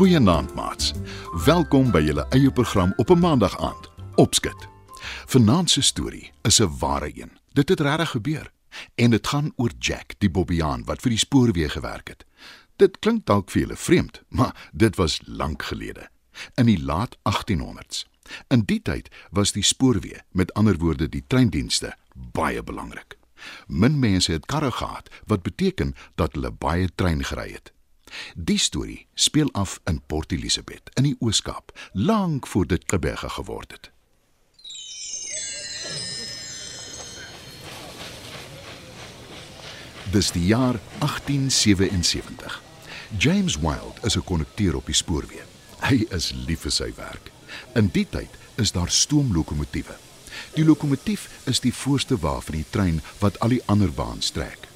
Goeienaand maats. Welkom by julle eie program op 'n Maandag aand. Opskit. Vanaand se storie is 'n ware een. Dit het regtig gebeur en dit gaan oor Jack, die Bobbejaan wat vir die spoorweë gewerk het. Dit klink dalk vir julle vreemd, maar dit was lank gelede, in die laat 1800s. In die tyd was die spoorweë, met ander woorde die treindienste, baie belangrik. Min mense het karre gehad, wat beteken dat hulle baie trein gery het. Die storie speel af in Port Elizabeth in die Oos-Kaap, lank voor dit Kebega geword het. Dis die jaar 1877. James Wild is 'n kondukteur op die spoorweë. Hy is lief vir sy werk. In die tyd is daar stoomlokomotiewe. Die lokomotief is die voorste wa van die trein wat al die ander waans trek.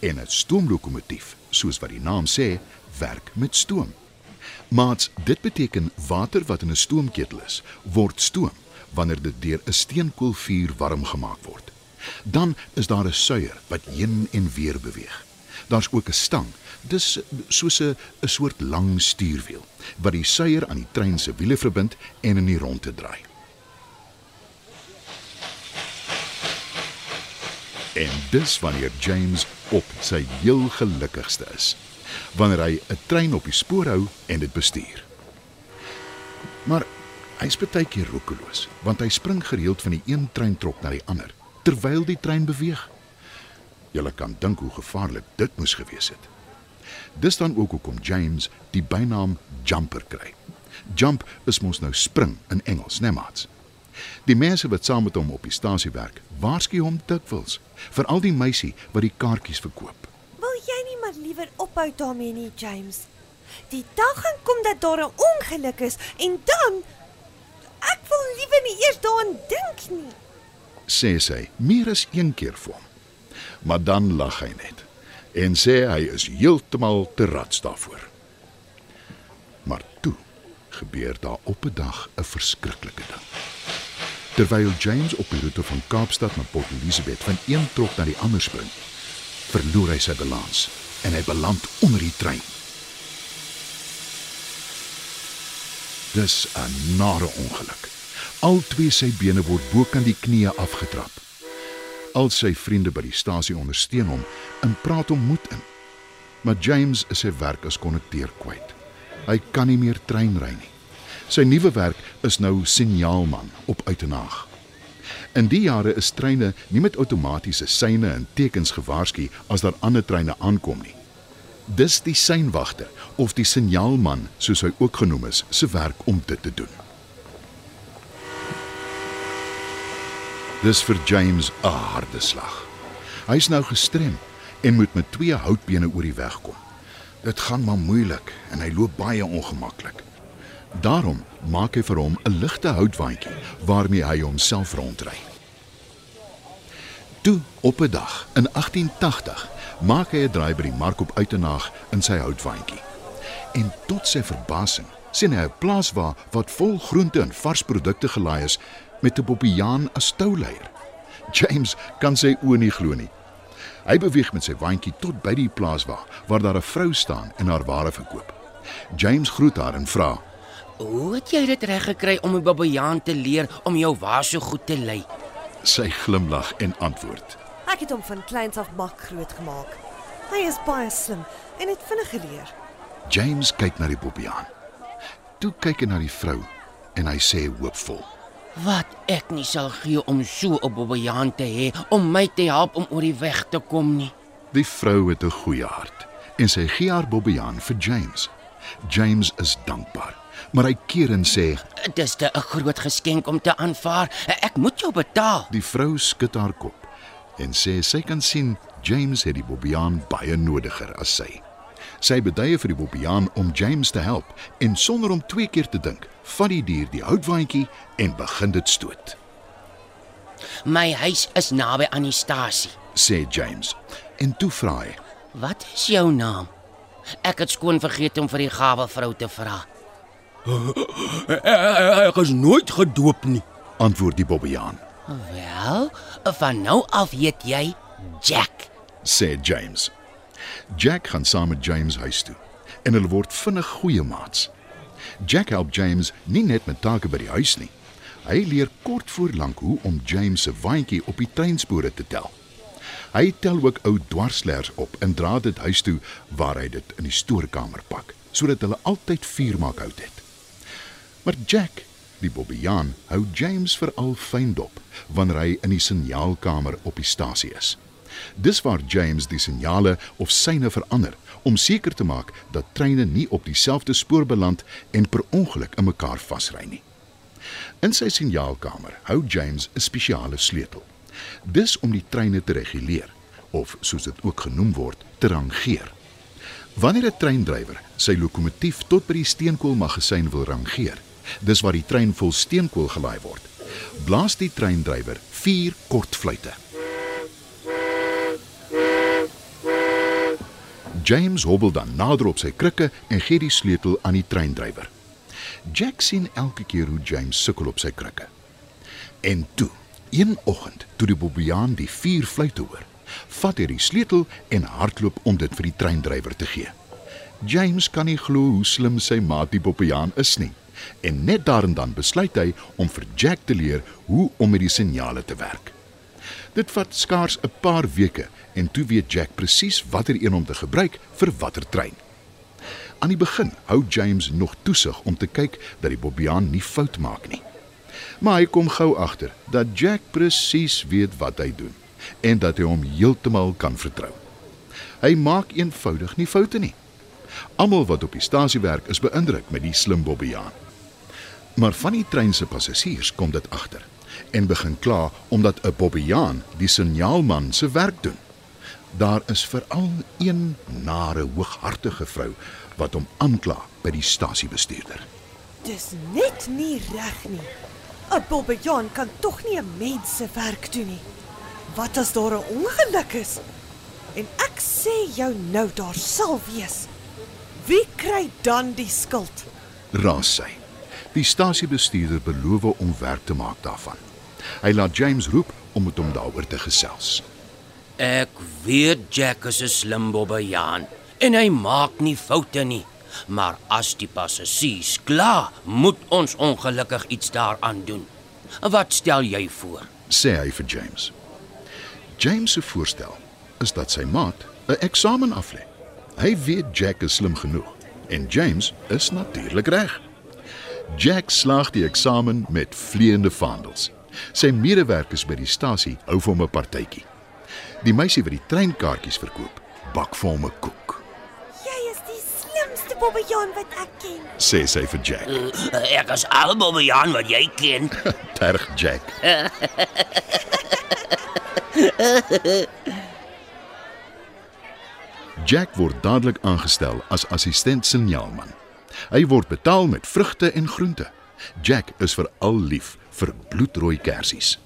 En 'n stoomlokomotief, soos wat die naam sê, werk met stoom. Maar dit beteken water wat in 'n stoomketel is, word stoom wanneer dit deur 'n steenkoolvuur warm gemaak word. Dan is daar 'n suier wat heen en weer beweeg. Daar's ook 'n stang, dis soos 'n 'n soort lang stuurwiel wat die suier aan die trein se wiele verbind en in die ronde draai. En dis wanneer James op sy heel gelukkigste is. Wanneer hy 'n trein op die spoor hou en dit bestuur. Maar hy's baie keer roekeloos, want hy spring gereeld van die een treintrok na die ander terwyl die trein beweeg. Julle kan dink hoe gevaarlik dit moes gewees het. Dis dan ook hoekom James die bynaam Jumper kry. Jump is mos nou spring in Engels, né, maats? Die mense wat saam met hom op die stasie werk, waarsku hom dikwels, veral die meisie wat die kaartjies verkoop. Wil jy nie maar liewer ophou daarmee nie, James? Die dag gaan kom dat daar 'n ongeluk is en dan ek wil liewer nie eers daaraan dink nie. sê sy meer as een keer vir hom. Maar dan lag hy net en sê hy is heeltemal te rats daarvoor. Maar toe gebeur daar op 'n dag 'n verskriklike ding. Terwyl James op die roete van Kaapstad na Port Elizabeth van een trok na die ander spring, verloor hy sy balans en hy beland onder die trein. Dis 'n nare ongeluk. Al twee sy bene word bokant die knieë afgetrap. Al sy vriende by die stasie ondersteun hom en praat hom moed in. Maar James is sy werk as kondukteur kwyt. Hy kan nie meer trein ry nie. Sy nuwe werk is nou signaalman op Uitenaag. In die jare is treine nie met outomatiese seine en tekens gewaarsku as daar ander treine aankom nie. Dis die seinwagter of die signaalman, soos hy ook genoem is, se werk om dit te doen. Dis vir James 'n harde slag. Hy's nou gestrem en moet met twee houtbene oor die weg kom. Dit gaan maar moeilik en hy loop baie ongemaklik. Daarom maak hy vir hom 'n ligte houtwaandjie waarmee hy homself rondry. Toe op 'n dag in 1880 maak hy 'n draai by die mark op Uitenaag in sy houtwaandjie. En tot sy verbasing sien hy 'n plaas waar wat vol groente en vars produkte gelaai is met 'n bobbejaan as touleier. James kan sy oë nie glo nie. Hy beweeg met sy waandjie tot by die plaas waar waar daar 'n vrou staan en haar ware verkoop. James groet haar en vra: Hoe het jy dit reg gekry om 'n babbejaan te leer om jou wa so goed te lei? Sy glimlag en antwoord: Ek het hom van kleins af mak groot gemaak. Hy is baie slim en het vinnig geleer. James kyk na die bobbejaan. Toe kyk hy na die vrou en hy sê hoopvol: Wat ek nie sal gee om so 'n babbejaan te hê om my te help om oor die weg te kom nie. Die vrou het 'n goeie hart en sy gee haar bobbejaan vir James. James is dankbaar, maar hy keer en sê: Dis te 'n groot geskenk om te aanvaar. Ek moet jou betaal. Die vrou skud haar kop en sê sy kan sien James het die bobbejaan baie nodiger as sy. Sy beduie vir die bobbejaan om James te help en sonder om twee keer te dink, vat die dier die houtwaandjie en begin dit stoot. My huis is naby aan die stasie. Sê James. En toe vra hy: Wat is jou naam? Ek het skoon vergeet om vir die gawe vrou te vra. Ek is nooit gedoop nie. antwoord die bobbejaan. Wel, van nou af heet jy Jack. sê James. Jack gaan saam met James huis toe en hulle word vinnig goeie maats. Jack help James nie net met take by die huis nie. Hy leer kort voor lank hoe om James se waantjie op die treinspore te tel. Hy tel ook ou dwarslers op en dra dit huis toe waar hy dit in die stoorkamer pak, sodat hulle altyd vuur maak hout het. Maar Jack, die Bobbejaan, hou James veral fyn dop wanneer hy in die signaalkamer op die stasie is. Dis waar James die signale of syne verander om seker te maak dat treine nie op dieselfde spoor beland en per ongeluk in mekaar vasry nie. In sy signaalkamer hou James 'n spesiale sleutel. Dis om die treine te reguleer of soos dit ook genoem word, te rangeer. Wanneer 'n treindrywer sy lokomotief tot by die steenkoolmagasyn wil rangeer, dis waar die trein vol steenkool gelaai word, blaas die treindrywer vier kort fluitte. James hobbel dan nader op sy krikke en gee die sleutel aan die treindrywer. Jack sien elke keer hoe James sukkel op sy krikke. En toe, een oggend, toe die Bobbejaan die vier fluitte hoor, vat hy die sleutel en hardloop om dit vir die treindrywer te gee. James kan nie glo hoe slim sy maat die Bobbejaan is nie. En net daarin dan besluit hy om vir Jack te leer hoe om met die signale te werk. Dit vat skaars 'n paar weke en toe weet Jack presies watter een om te gebruik vir watter trein. Aan die begin hou James nog toesig om te kyk dat die Bobbejaan nie fout maak nie. Maar hy kom gou agter dat Jack presies weet wat hy doen en dat hy hom heeltemal kan vertrou. Hy maak eenvoudig nie foute nie. Almal wat op die stasie werk is beïndruk met die slim Bobbejaan. Maar van die trein se passasiers kom dit agter en begin kla omdat 'n Bobbejaan die signaalman se werk doen. Daar is veral een nare hooghartige vrou wat hom aankla by die stasiebestuurder. Dis net nie reg nie. 'n Bobbejaan kan tog nie 'n mens se werk doen nie. Wat as daar 'n ongeluk is? En ek sê jou nou daar sal wees. Wie kry dan die skuld? Raas sy. Die stasiebestuurder beloof om werk te maak daarvan. Hy laat James roep om met hom daaroor te gesels. Ek weet Jack is 'n slim bobbejaan en hy maak nie foute nie. Maar as die passasiers kla, moet ons ongelukkig iets daaraan doen. Wat stel jy voor? sê hy vir James. James se voorstel is dat sy maat 'n eksamen aflê. Hy weet Jack is slim genoeg en James is natuurlik reg. Jack slaag die eksamen met vleiende vaandels. Sy medewerkers by die stasie hou vir hom 'n partytjie. Die meisie wat die treinkaartjies verkoop, bak vir hom 'n koek, Jy is die slimste Bobbejaan wat ek ken. sê sy vir Jack. Ek is al bobbejaan wat jy ken. Terg Jack. Jack word dadelik aangestel as assistent signaalman. Hy word betaal met vrugte en groente. Jack is veral lief vir bloedrooi kersies.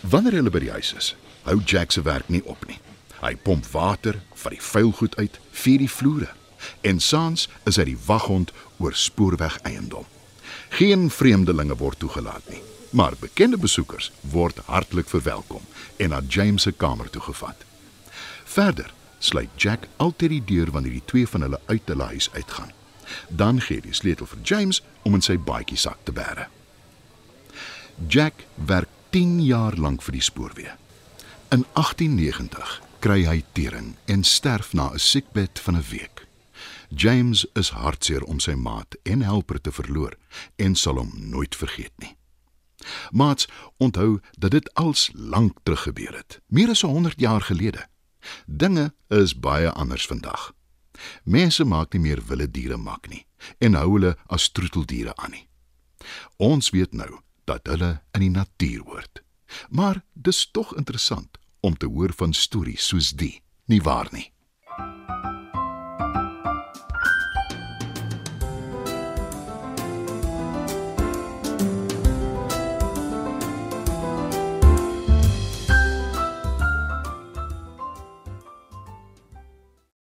Wanneer hulle by die huis is, hou Jack se werk nie op nie. Hy pomp water, vat die vuil goed uit, vier die vloere en saans is hy die waghond oor spoorweg eiendom. Geen vreemdelinge word toegelaat nie, maar bekende besoekers word hartlik verwelkom en na James se kamer toegevat. Verder sluit Jack altyd die deur wanneer die twee van hulle uit hulle huis uitgaan. Dan gee hy die sleutel vir James om in sy baadjie sak te bære. Jack werk 10 jaar lank vir die spoorweë. In 1890 kry hy tering en sterf na 'n siekbed van 'n week. James is hartseer om sy maat en helper te verloor en sal hom nooit vergeet nie. Maats, onthou dat dit als lank terug gebeur het, meer as 100 jaar gelede. Dinge is baie anders vandag. Mense maak nie meer wilde diere mak nie en hou hulle as troeteldiere aan nie. Ons weet nou dat hulle in die natuur hoort. Maar dis tog interessant om te hoor van stories soos die, nie waar nie?